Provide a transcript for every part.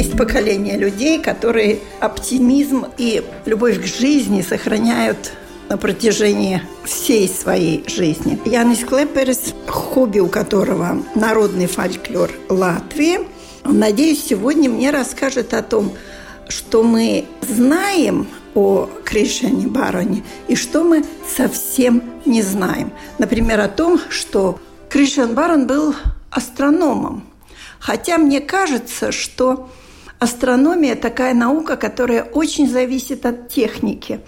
Есть поколение людей, которые оптимизм и любовь к жизни сохраняют на протяжении всей своей жизни. Янис Клеперс, хобби у которого народный фольклор Латвии, надеюсь, сегодня мне расскажет о том, что мы знаем о Кришане Бароне и что мы совсем не знаем. Например, о том, что Кришан Барон был астрономом. Хотя мне кажется, что астрономия такая наука, которая очень зависит от техники.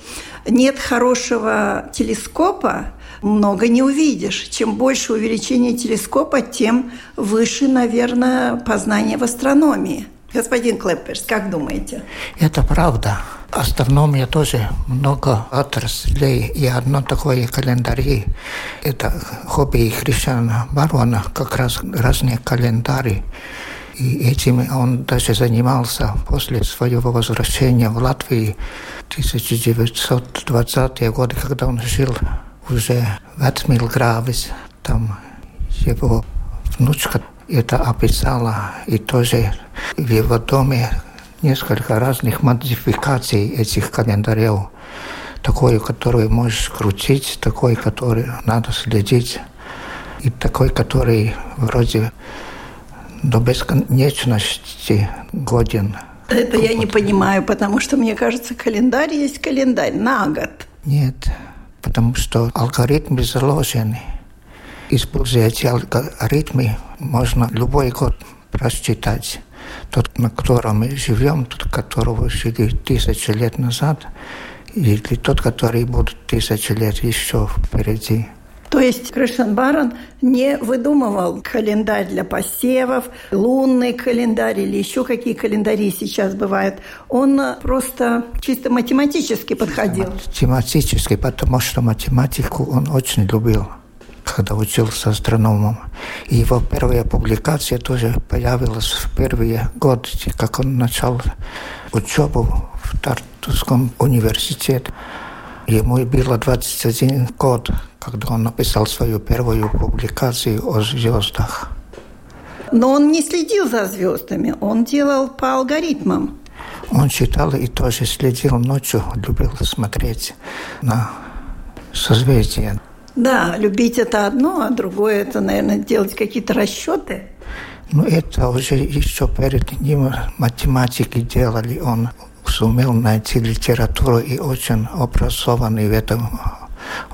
Нет хорошего телескопа, много не увидишь. Чем больше увеличение телескопа, тем выше, наверное, познание в астрономии. Господин Клепперс, как думаете? Это правда. Астрономия тоже много отраслей, и одно такое календари. Это хобби Христиана Барона, как раз разные календари. И этим он даже занимался после своего возвращения в Латвию в 1920-е годы, когда он жил уже в Эцмилгравис. Там его внучка это описала, и тоже в его доме несколько разных модификаций этих календарей. Такой, который можешь крутить, такой, который надо следить, и такой, который вроде до бесконечности годен. Это я не понимаю, потому что, мне кажется, календарь есть календарь на год. Нет, потому что алгоритмы заложены. Используя эти алгоритмы, можно любой год просчитать. Тот, на котором мы живем, тот, которого жили тысячи лет назад, или тот, который будет тысячи лет еще впереди. То есть Кришан Барон не выдумывал календарь для посевов, лунный календарь или еще какие календари сейчас бывают. Он просто чисто математически подходил. Математически, потому что математику он очень любил когда учился астрономом. И его первая публикация тоже появилась в первые годы, как он начал учебу в Тартусском университете. Ему было 21 год, когда он написал свою первую публикацию о звездах. Но он не следил за звездами, он делал по алгоритмам. Он читал и тоже следил ночью, любил смотреть на созвездия. Да, любить это одно, а другое это, наверное, делать какие-то расчеты. Ну, это уже еще перед ним математики делали. Он сумел найти литературу и очень образованный в этом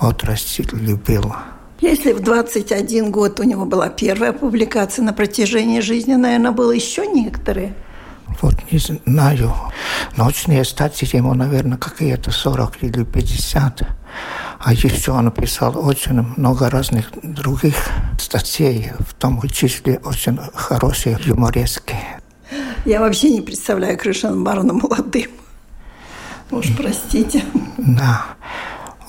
отрасли любил. Если в 21 год у него была первая публикация на протяжении жизни, наверное, было еще некоторые. Вот не знаю. Научные статьи ему, наверное, какие-то 40 или 50. А еще он писал очень много разных других статей, в том числе очень хорошие юмореские. Я вообще не представляю Кришан Барона молодым. Уж простите. Да,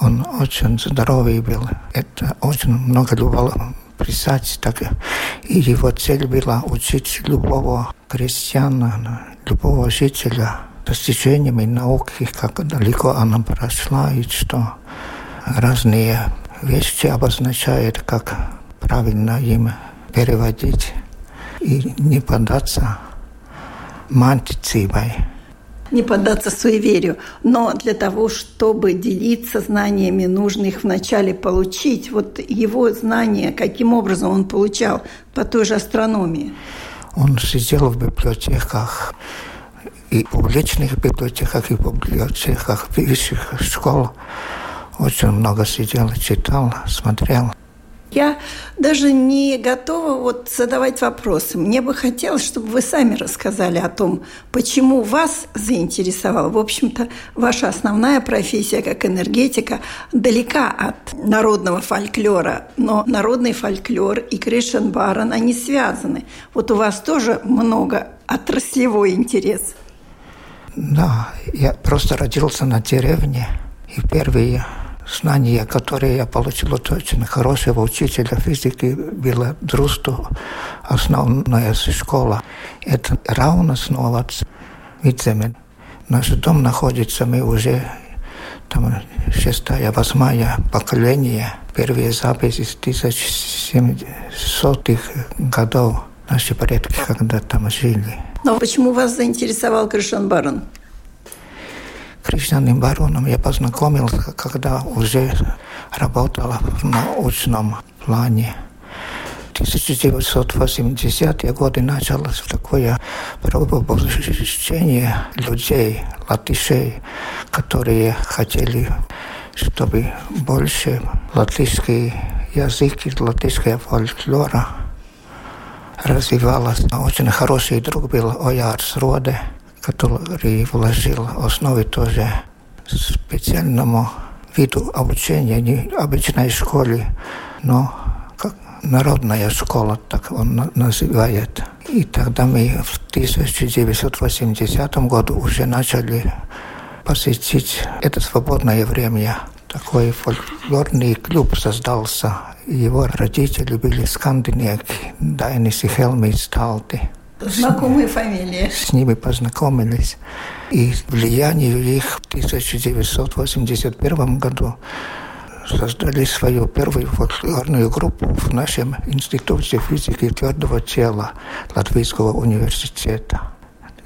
он очень здоровый был. Это очень много любил писать. Так, и его цель была учить любого крестьяна, любого жителя достижениями науки, как далеко она прошла, и что разные вещи обозначает, как правильно им переводить и не поддаться мантицибой. Не поддаться суеверию. Но для того, чтобы делиться знаниями, нужно их вначале получить. Вот его знания, каким образом он получал по той же астрономии? Он сидел в библиотеках, и публичных библиотеках, и библиотеках высших школ. Очень много сидел, читал, смотрел. Я даже не готова вот задавать вопросы. Мне бы хотелось, чтобы вы сами рассказали о том, почему вас заинтересовал. В общем-то, ваша основная профессия как энергетика далека от народного фольклора, но народный фольклор и Кришен Барон, они связаны. Вот у вас тоже много отраслевой интерес? Да, я просто родился на деревне, и первые знания, которые я получил от очень хорошего учителя физики, была Друсту, основная школа. Это Раунасновац, Видземен. Наш дом находится, мы уже там шестая, восьмая поколение, первые записи с 1700-х годов наши предки когда там жили. Но почему вас заинтересовал Кришан Барон? Кришнаным бароном я познакомился, когда уже работала в научном плане. 1980-е годы началось такое пробуждение людей, латышей, которые хотели, чтобы больше латышский язык и латышская фольклора развивалась. Очень хороший друг был Оярс Роде, который вложил основы тоже специальному виду обучения, не обычной школе, но как народная школа, так он называет. И тогда мы в 1980 году уже начали посетить это свободное время. Такой фольклорный клуб создался. Его родители были скандинавки, Дайнис и Хелми Сталти. Знакомые фамилии. С ними познакомились. И влияние их в 1981 году создали свою первую фольклорную группу в нашем Институте физики твердого тела Латвийского университета.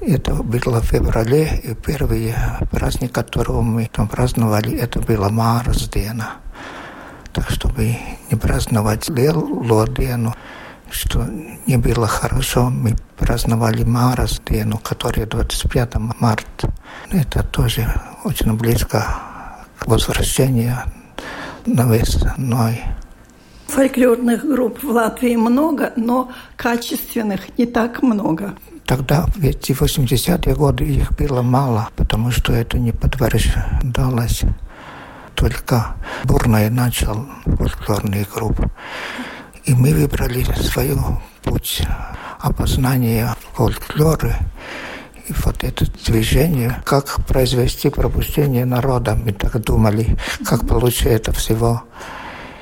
Это было в феврале, и первый праздник, которого мы там праздновали, это было Марсдена. Так, чтобы не праздновать Лелодену, что не было хорошо, мы праздновали Марсдену, которая 25 марта. Это тоже очень близко к возвращению навесной. Фольклорных групп в Латвии много, но качественных не так много. Тогда, в 80-е годы их было мало, потому что это не подтверждалось. Только Бурная начал фольклорные группы. И мы выбрали свой путь опознания фольклора. И вот это движение, как произвести пробуждение народа, мы так думали, как получить это всего.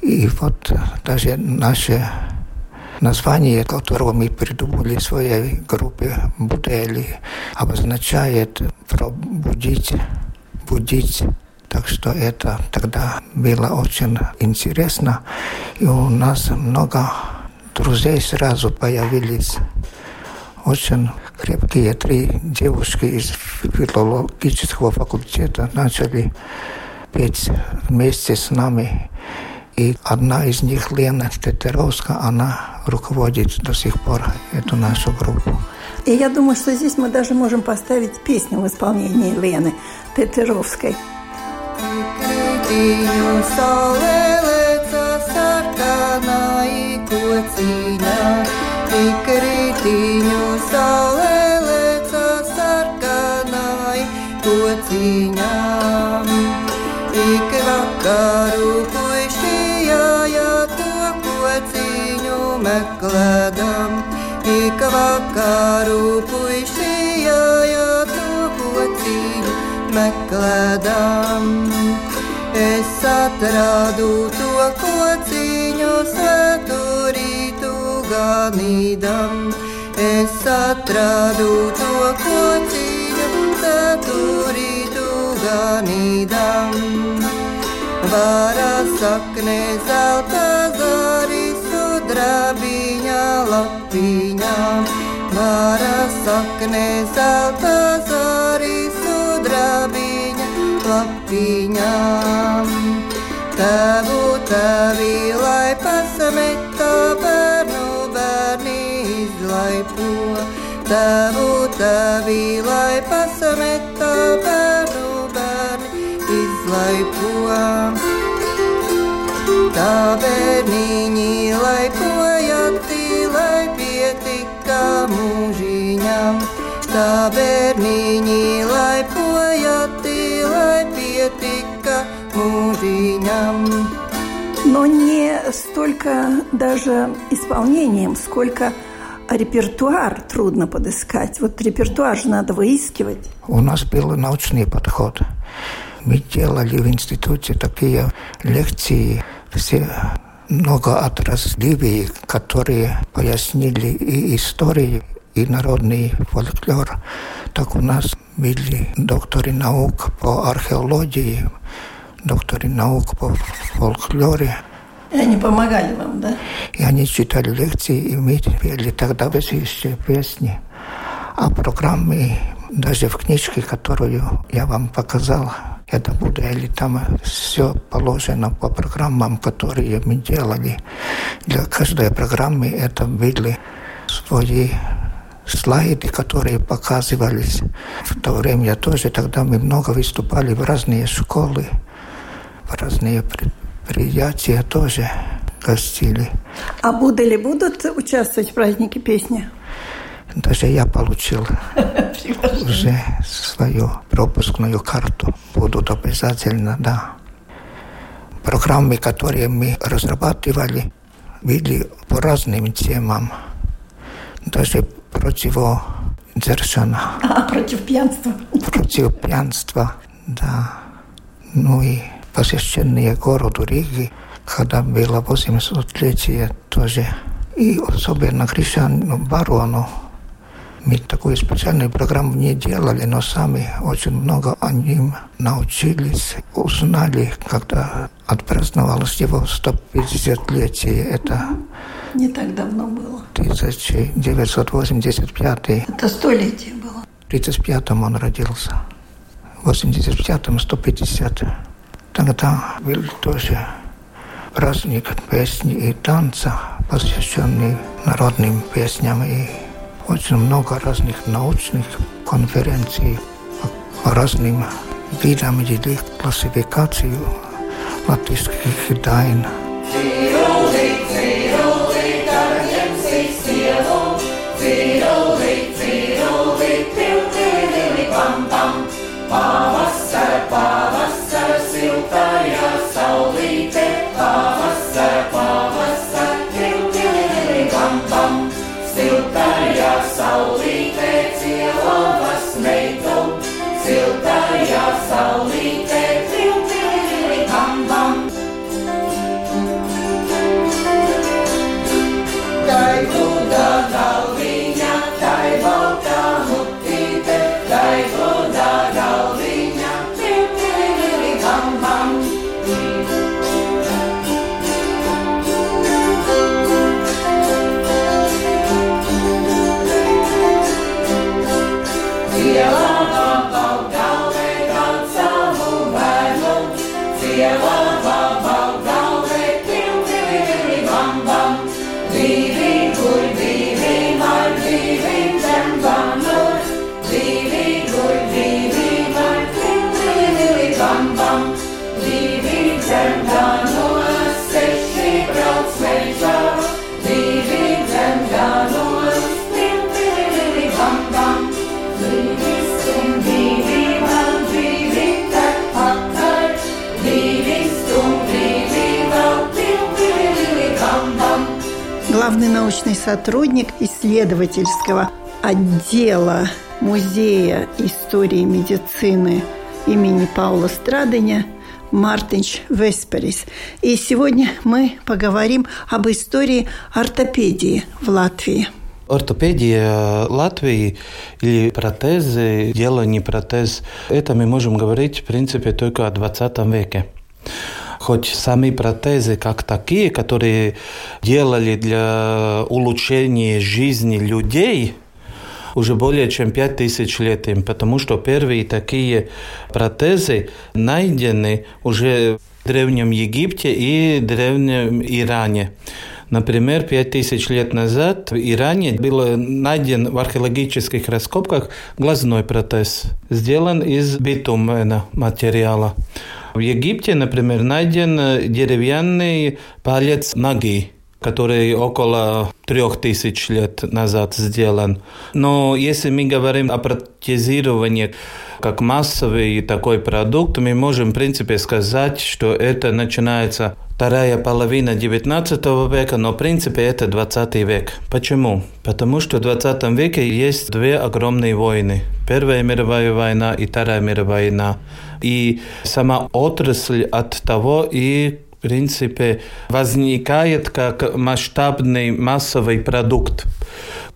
И вот даже наше название, которого мы придумали в своей группе «Будели», обозначает «пробудить», «будить». Так что это тогда было очень интересно. И у нас много друзей сразу появились. Очень крепкие три девушки из филологического факультета начали петь вместе с нами. И одна из них, Лена Тетеровская, она руководит до сих пор эту нашу группу. И я думаю, что здесь мы даже можем поставить песню в исполнении Лены Тетеровской. Tīnu saulē leca sarkanā ikociņā, tik rītīņu saulē leca sarkanā ikociņā. Ik vakaru puišījājā to kociņu meklēdam, ik vakaru puišījājā to kociņu meklēdam. Es atradu to kociņu saturītu ganīdam. Es atradu to kociņu, saturītu ganīdam. Vara sakne zelta zari sudrabiņa lapiņā. Vara sakne zelta zari lapiņām. Tavu tavi, lai pasameta bērnu bērni izlaipo. Tavu tavi, lai pasameta bērnu bērni izlaipo. Tā bērniņi laipojati, lai pietika mūžiņam. Tā bērniņi laipojati, pietika mūžiņam. Но не столько даже исполнением, сколько репертуар трудно подыскать. Вот репертуар же надо выискивать. У нас был научный подход. Мы делали в институте такие лекции, все многоотраслевые, которые пояснили и истории, и народный фольклор. Так у нас были докторы наук по археологии, докторы наук по фольклоре. И они помогали вам, да? И они читали лекции, и мы пели тогда еще песни. А программы, даже в книжке, которую я вам показал, это будет, или там все положено по программам, которые мы делали. Для каждой программы это были свои слайды, которые показывались. В то время я тоже, тогда мы много выступали в разные школы, в разные предприятия тоже гостили. А Будали будут участвовать в празднике песни? Даже я получил уже свою пропускную карту. Будут обязательно, да. Программы, которые мы разрабатывали, были по разным темам. Даже противодержана. А, против пьянства. Против пьянства, да. Ну и посвященные городу Риги, когда было 800-летие тоже. И особенно Кришану Барону мы такую специальную программу не делали, но сами очень много о ним научились, узнали, когда отпраздновалось его 150-летие. Это не так давно было. 1985. Это столетие было. В 35-м он родился. В 85-м 150. Тогда был тоже праздник песни и танца, посвященный народным песням и очень много разных научных конференций по разным видам или классификацию латышских дайн. Сотрудник исследовательского отдела Музея истории медицины имени Паула Страдыня Мартинч Весперис. И сегодня мы поговорим об истории ортопедии в Латвии. Ортопедия Латвии или протезы, дело не протез, это мы можем говорить, в принципе, только о 20 веке. Хоть сами протезы как такие, которые делали для улучшения жизни людей, уже более чем 5000 лет им, потому что первые такие протезы найдены уже в Древнем Египте и Древнем Иране. Например, 5000 лет назад в Иране был найден в археологических раскопках глазной протез, сделан из битумного материала. В Египте, например, найден деревянный палец ноги, который около трех тысяч лет назад сделан. Но если мы говорим о протезировании как массовый такой продукт, мы можем, в принципе, сказать, что это начинается вторая половина 19 века, но в принципе это 20 век. Почему? Потому что в 20 веке есть две огромные войны. Первая мировая война и Вторая мировая война. И сама отрасль от того и в принципе, возникает как масштабный массовый продукт.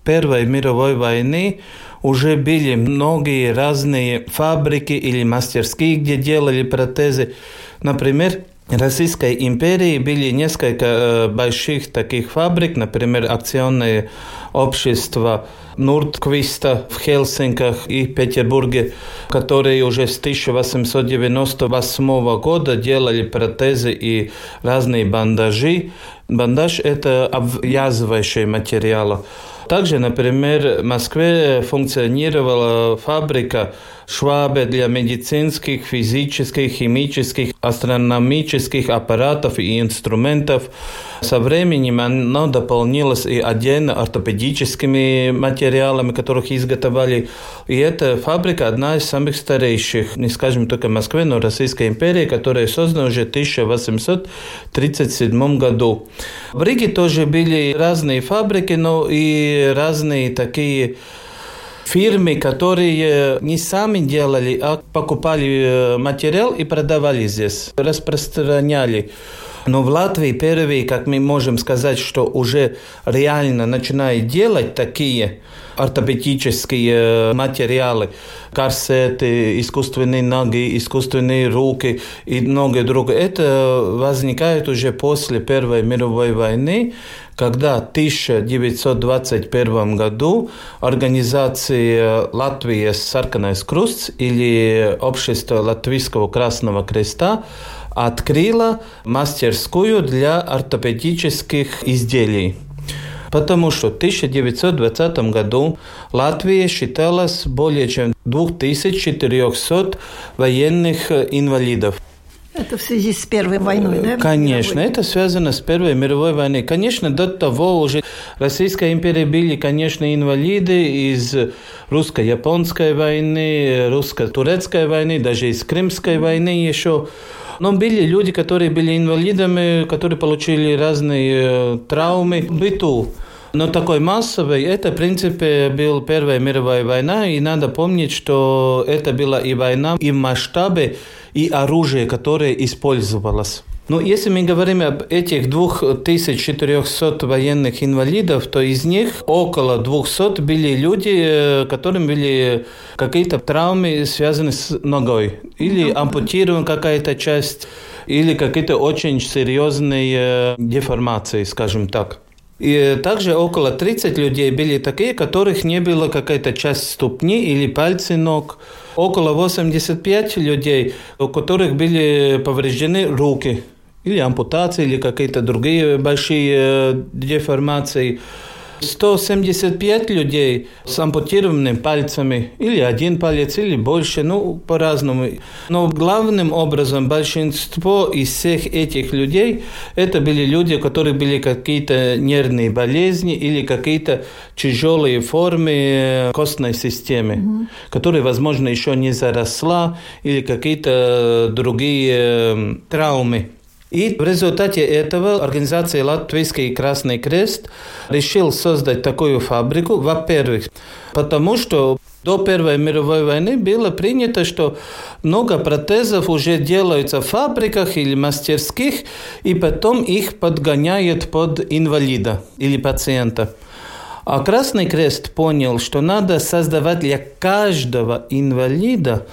Первой мировой войны уже были многие разные фабрики или мастерские, где делали протезы. Например, Российской империи были несколько э, больших таких фабрик, например, акционное общество Нуртквиста в Хельсинках и Петербурге, которые уже с 1898 года делали протезы и разные бандажи. Бандаж – это обвязывающий материал. Также, например, в Москве функционировала фабрика Швабе для медицинских, физических, химических, астрономических аппаратов и инструментов. Со временем оно дополнилось и отдельно ортопедическими материалами, которых изготовили. И эта фабрика одна из самых старейших, не скажем только в Москве, но Российской империи, которая создана уже в 1837 году. В Риге тоже были разные фабрики, но и разные такие фирмы, которые не сами делали, а покупали э, материал и продавали здесь, распространяли. Но в Латвии первые, как мы можем сказать, что уже реально начинают делать такие ортопедические э, материалы, корсеты, искусственные ноги, искусственные руки и многое другое. Это возникает уже после Первой мировой войны, когда в 1921 году организация Латвии Сарканais Круст или Общество Латвийского Красного Креста открыла мастерскую для ортопедических изделий. Потому что в 1920 году Латвия считалась более чем 2400 военных инвалидов. Это в связи с Первой войной, да? Конечно, это связано с Первой мировой войной. Конечно, до того уже Российская империя были, конечно, инвалиды из русско-японской войны, русско-турецкой войны, даже из Крымской войны еще. Но были люди, которые были инвалидами, которые получили разные э, травмы в быту. Но такой массовый, это, в принципе, была Первая мировая война, и надо помнить, что это была и война, и в масштабе, и оружие, которое использовалось. Но если мы говорим об этих 2400 военных инвалидов, то из них около 200 были люди, э, которым были какие-то травмы, связанные с ногой. Или ампутирована какая-то часть, или какие-то очень серьезные деформации, скажем так. И также около 30 людей были такие, которых не было какая-то часть ступни или пальцы ног. Около 85 людей, у которых были повреждены руки или ампутации, или какие-то другие большие э, деформации. 175 людей с ампутированными пальцами, или один палец, или больше, ну, по-разному. Но главным образом большинство из всех этих людей, это были люди, у которых были какие-то нервные болезни или какие-то тяжелые формы э, костной системы, mm-hmm. которые, возможно, еще не заросла, или какие-то другие э, травмы. И в результате этого организация Латвийский Красный Крест решил создать такую фабрику, во-первых, потому что до Первой мировой войны было принято, что много протезов уже делаются в фабриках или мастерских, и потом их подгоняют под инвалида или пациента. А Красный Крест понял, что надо создавать для каждого инвалида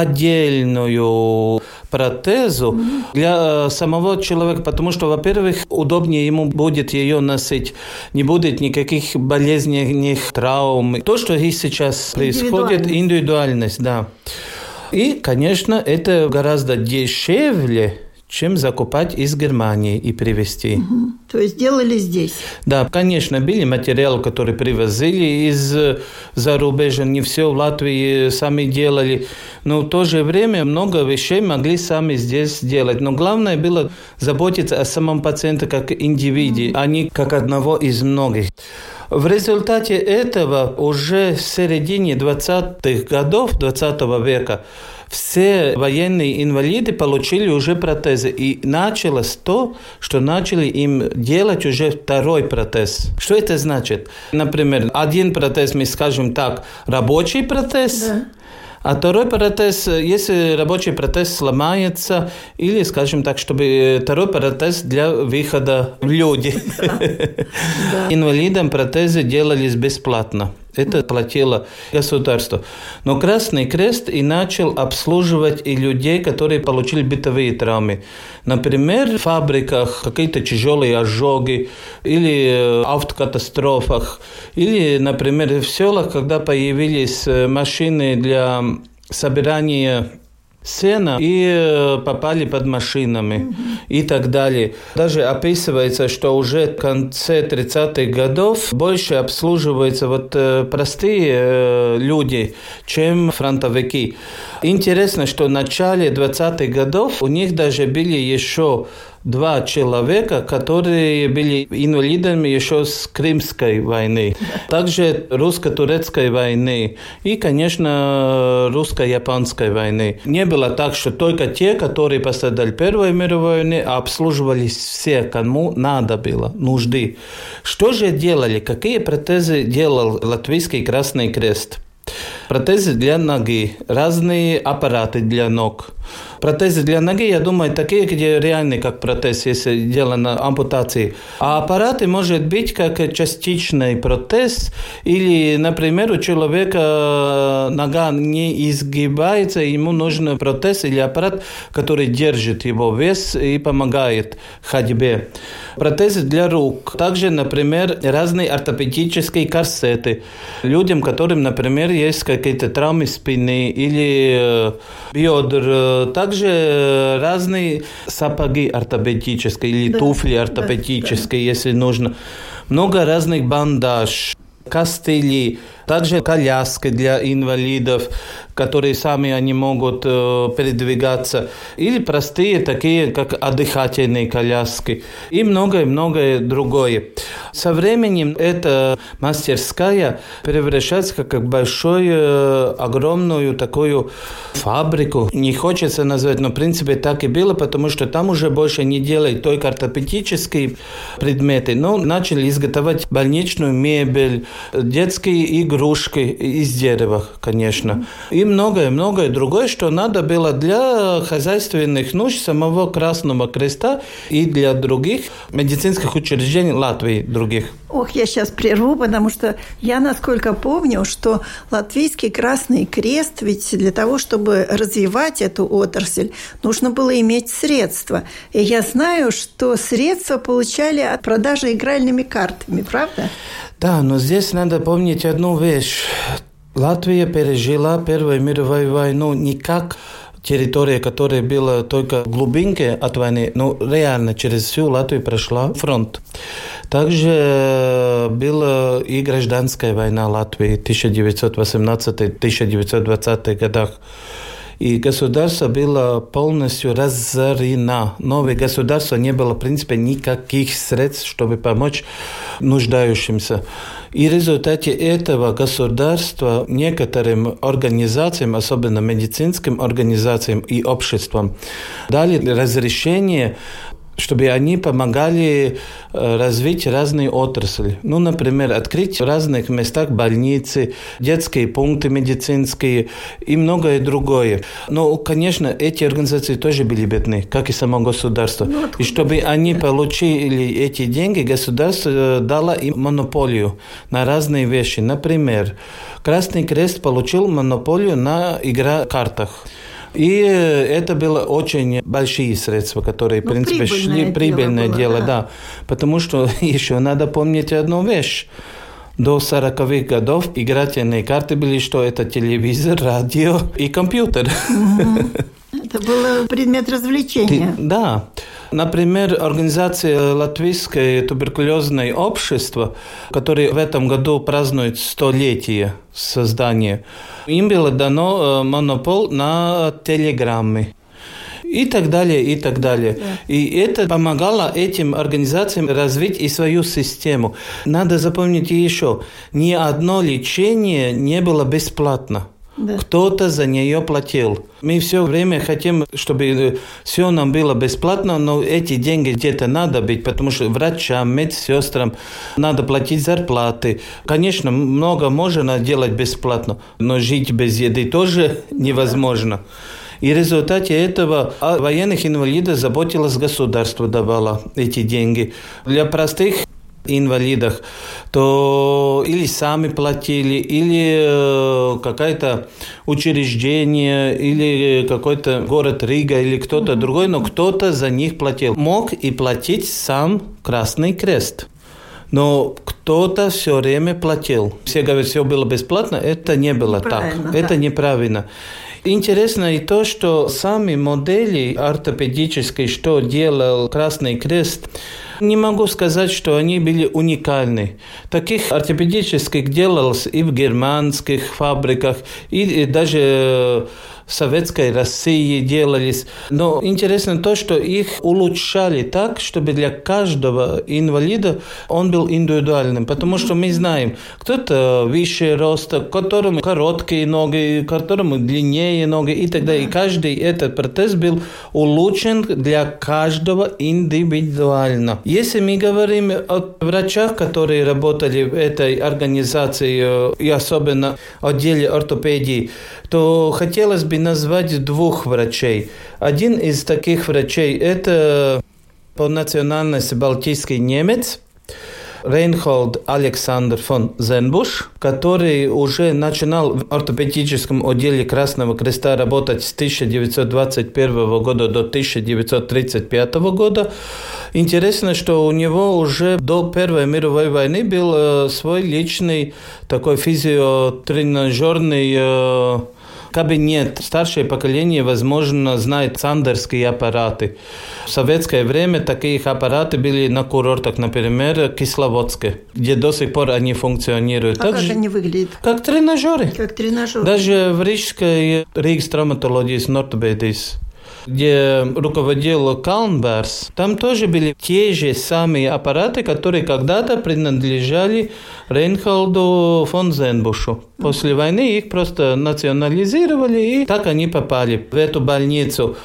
отдельную протезу для э, самого человека, потому что, во-первых, удобнее ему будет ее носить, не будет никаких болезненных травм. То, что и сейчас происходит, индивидуальность, да. И, конечно, это гораздо дешевле, чем закупать из Германии и привезти. Угу. То есть делали здесь? Да, конечно, были материалы, которые привозили из зарубежья, не все в Латвии сами делали, но в то же время много вещей могли сами здесь делать. Но главное было заботиться о самом пациенте как индивиде, угу. а не как одного из многих. В результате этого уже в середине 20-х годов 20 века все военные инвалиды получили уже протезы. И началось то, что начали им делать уже второй протез. Что это значит? Например, один протез, мы скажем так, рабочий протез. Да. А второй протез, если рабочий протез сломается, или, скажем так, чтобы второй протез для выхода в люди. Инвалидам протезы делались бесплатно. Это платило государство. Но Красный Крест и начал обслуживать и людей, которые получили бытовые травмы. Например, в фабриках какие-то тяжелые ожоги или автокатастрофах. Или, например, в селах, когда появились машины для собирания сена и э, попали под машинами и так далее. Даже описывается, что уже в конце 30-х годов больше обслуживаются вот э, простые э, люди, чем фронтовики. Интересно, что в начале 20-х годов у них даже были еще два человека, которые были инвалидами еще с Крымской войны, также русско-турецкой войны и, конечно, русско-японской войны. Не было так, что только те, которые пострадали Первой мировой войне, а обслуживались все, кому надо было, нужды. Что же делали? Какие протезы делал Латвийский Красный Крест? Протезы для ноги, разные аппараты для ног – Протезы для ноги, я думаю, такие, где реальный как протез, если дело на ампутации. А аппараты может быть как частичный протез, или, например, у человека нога не изгибается, ему нужен протез или аппарат, который держит его вес и помогает ходьбе. Протезы для рук. Также, например, разные ортопедические корсеты. Людям, которым, например, есть какие-то травмы спины или бедр, также разные сапоги ортопедические или да, туфли ортопедические, да, если нужно. Много разных бандаж, костыли, также коляски для инвалидов, которые сами они могут э, передвигаться, или простые такие, как отдыхательные коляски, и многое-многое другое. Со временем эта мастерская превращается как большую, э, огромную такую фабрику. Не хочется назвать, но в принципе так и было, потому что там уже больше не делают только ортопедические предметы, но начали изготовлять больничную мебель, детские игрушки из дерева, конечно. И многое-многое другое, что надо было для хозяйственных нужд самого Красного Креста и для других медицинских учреждений Латвии других. Ох, я сейчас прерву, потому что я, насколько помню, что Латвийский Красный Крест, ведь для того, чтобы развивать эту отрасль, нужно было иметь средства. И я знаю, что средства получали от продажи игральными картами, правда? Да, но здесь надо помнить одну вещь. Латвия пережила Первую мировую войну не как территория, которая была только глубинке от войны, но реально через всю Латвию прошла фронт. Также была и гражданская война Латвии в 1918-1920 годах. И государство было полностью разорено. Новое государство не было, в принципе, никаких средств, чтобы помочь нуждающимся. И в результате этого государство некоторым организациям, особенно медицинским организациям и обществам, дали разрешение чтобы они помогали э, развить разные отрасли. Ну, например, открыть в разных местах больницы, детские пункты медицинские и многое другое. Но, конечно, эти организации тоже были бедны, как и само государство. Ну, и чтобы они получили эти деньги, государство э, дало им монополию на разные вещи. Например, Красный Крест получил монополию на игра картах. И это было очень большие средства, которые, в ну, принципе, шли прибыльное дело, дело да. да. Потому что еще надо помнить одну вещь до 40-х годов игрательные карты были, что это телевизор, радио и компьютер. Это был предмет развлечения. Да. Например, организация Латвийское туберкулезное общество, которое в этом году празднует столетие создания, им было дано э, монопол на телеграммы. и так далее, и так далее. Да. И это помогало этим организациям развить и свою систему. Надо запомнить еще, ни одно лечение не было бесплатно. Да. Кто-то за нее платил. Мы все время хотим, чтобы э, все нам было бесплатно, но эти деньги где-то надо быть, потому что врачам, медсестрам надо платить зарплаты. Конечно, много можно делать бесплатно, но жить без еды тоже невозможно. И в результате этого о военных инвалидов заботилось государство, давало эти деньги. Для простых инвалидах, то или сами платили, или э, какое-то учреждение, или какой-то город Рига, или кто-то другой, но кто-то за них платил. Мог и платить сам Красный Крест. Но кто-то все время платил. Все говорят, все было бесплатно. Это не было так. Да. Это неправильно. Интересно и то, что сами модели ортопедические, что делал Красный Крест, не могу сказать, что они были уникальны. Таких ортопедических делалось и в германских фабриках, и даже советской России делались. Но интересно то, что их улучшали так, чтобы для каждого инвалида он был индивидуальным. Потому что мы знаем, кто-то выше роста, которому короткие ноги, которому длиннее ноги и так далее. И каждый этот протез был улучшен для каждого индивидуально. Если мы говорим о врачах, которые работали в этой организации, и особенно отделе ортопедии, то хотелось бы назвать двух врачей. Один из таких врачей – это по национальности балтийский немец, Рейнхолд Александр фон Зенбуш, который уже начинал в ортопедическом отделе Красного Креста работать с 1921 года до 1935 года. Интересно, что у него уже до Первой мировой войны был э, свой личный такой физиотренажерный э, кабинет. Старшее поколение, возможно, знает сандерские аппараты. В советское время такие аппараты были на курортах, например, Кисловодске, где до сих пор они функционируют. А Также, как они выглядят? Как тренажеры. Как тренажеры. Даже в Рижской Ригс травматологии Нортбедис где руководил Калнберс, там тоже были те же самые аппараты, которые когда-то принадлежали Рейнхолду фон Зенбушу. После войны их просто национализировали, и так они попали в эту больницу.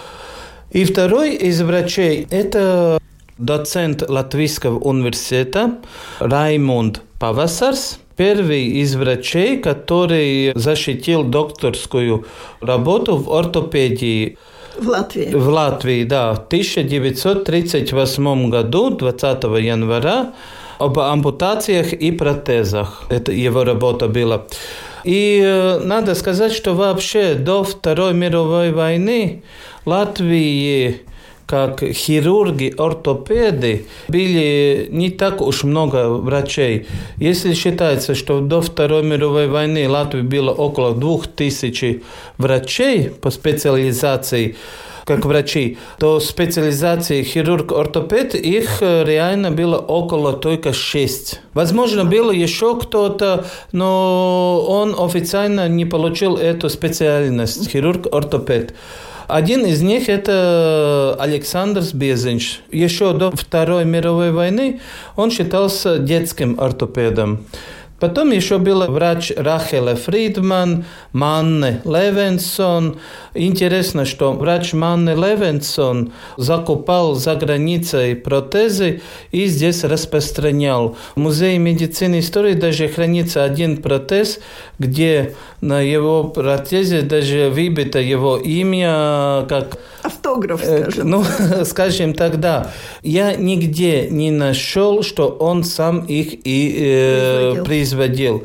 И второй из врачей – это доцент Латвийского университета Раймонд Павасарс, первый из врачей, который защитил докторскую работу в ортопедии. В Латвии. В Латвии, да. В 1938 году, 20 января, об ампутациях и протезах. Это его работа была. И э, надо сказать, что вообще до Второй мировой войны Латвии как хирурги, ортопеды, были не так уж много врачей. Если считается, что до Второй мировой войны Латвии было около двух тысяч врачей по специализации, как врачи, то специализации хирург-ортопед их э, реально было около только шесть. Возможно, было еще кто-то, но он официально не получил эту специальность хирург-ортопед. Один из них – это Александр Безинч. Еще до Второй мировой войны он считался детским ортопедом. Потом еще был врач Рахеле Фридман, Манне Левенсон. Интересно, что врач Манне Левенсон закупал за границей протезы и здесь распространял. В Музее медицины и истории даже хранится один протез, где на его протезе даже выбито его имя как автограф, э, скажем. Ну, скажем тогда, я нигде не нашел, что он сам их и э, производил. Производил.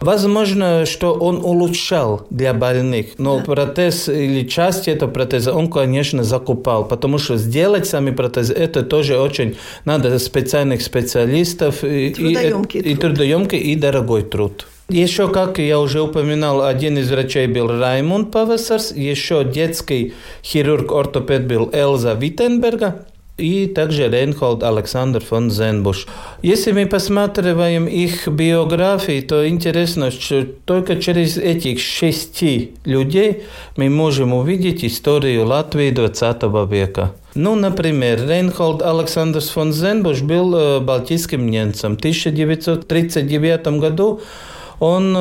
Возможно, что он улучшал для больных, но да. протез или часть этого протеза он, конечно, закупал, потому что сделать сами протезы это тоже очень надо специальных специалистов трудоемкий и, и, и трудоемкий и дорогой труд. Еще, как я уже упоминал, один из врачей был Раймунд Павесарс, еще детский хирург-ортопед был Элза Виттенберга. И также Рейнхолд Александр фон Зенбуш. Если мы посматриваем их биографии, то интересно, что только через этих шести людей мы можем увидеть историю Латвии 20 века. Ну, например, Рейнхолд Александр фон Зенбуш был э, балтийским немцем. В 1939 году он э,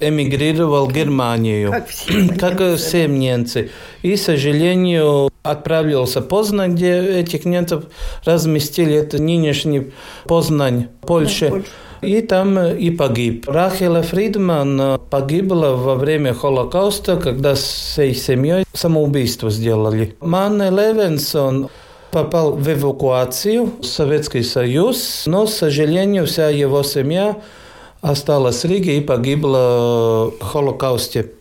эмигрировал в Германию, как все, как все немцы. И, к сожалению, отправился в Познань, где этих немцев разместили. Это нынешний Познань, Польша. Да, и там и погиб. Рахела Фридман погибла во время Холокауста, когда с всей семьей самоубийство сделали. Манне Левенсон попал в эвакуацию в Советский Союз, но, к сожалению, вся его семья осталась в Риге и погибла в Холокаусте.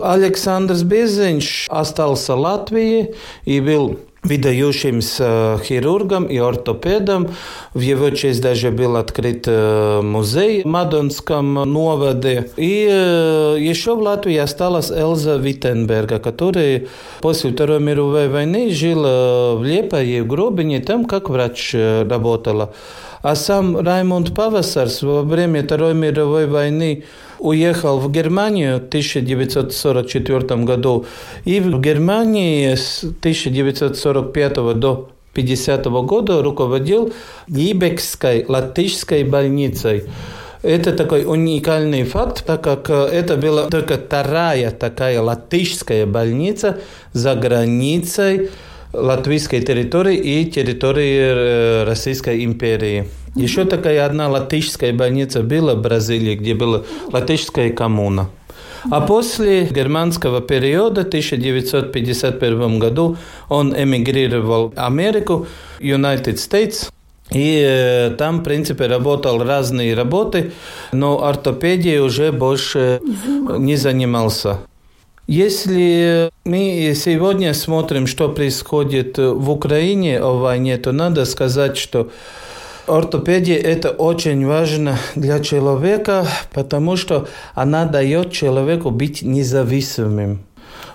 Александр Безенч остался в Латвии и был выдающимся хирургом и ортопедом. В его честь даже был открыт музей в Мадонском новоде. И еще в Латвии осталась Элза Виттенберга, которая после Второй мировой войны жила в Лепае, в Гробине, там как врач работала. А сам Раймонд Павасарс во время Второй мировой войны уехал в Германию в 1944 году. И в Германии с 1945 до 1950 года руководил Либекской латышской больницей. Это такой уникальный факт, так как это была только вторая такая латышская больница за границей латвийской территории и территории э, Российской империи. Еще такая одна латышская больница была в Бразилии, где была латышская коммуна. А после германского периода, в 1951 году, он эмигрировал в Америку, United States, и э, там, в принципе, работал разные работы, но ортопедией уже больше не занимался. Если мы сегодня смотрим, что происходит в Украине о войне, то надо сказать, что ортопедия это очень важно для человека, потому что она дает человеку быть независимым.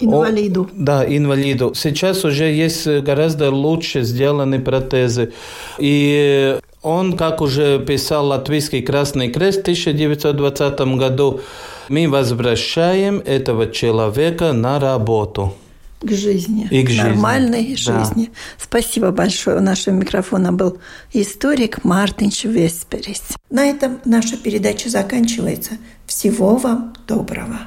Инвалиду. О, да, инвалиду. Сейчас уже есть гораздо лучше сделаны протезы. И он, как уже писал Латвийский Красный Крест в 1920 году, мы возвращаем этого человека на работу. К жизни. И к жизни. Нормальной жизни. Да. Спасибо большое. У нашего микрофона был историк Мартинч Весперис. На этом наша передача заканчивается. Всего вам доброго.